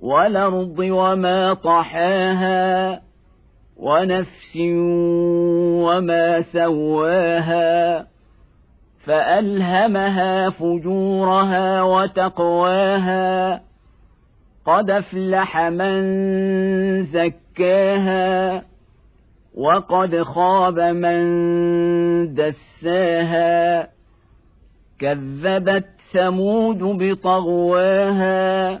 والأرض وما طحاها ونفس وما سواها فألهمها فجورها وتقواها قد أفلح من زكاها وقد خاب من دساها كذبت ثمود بطغواها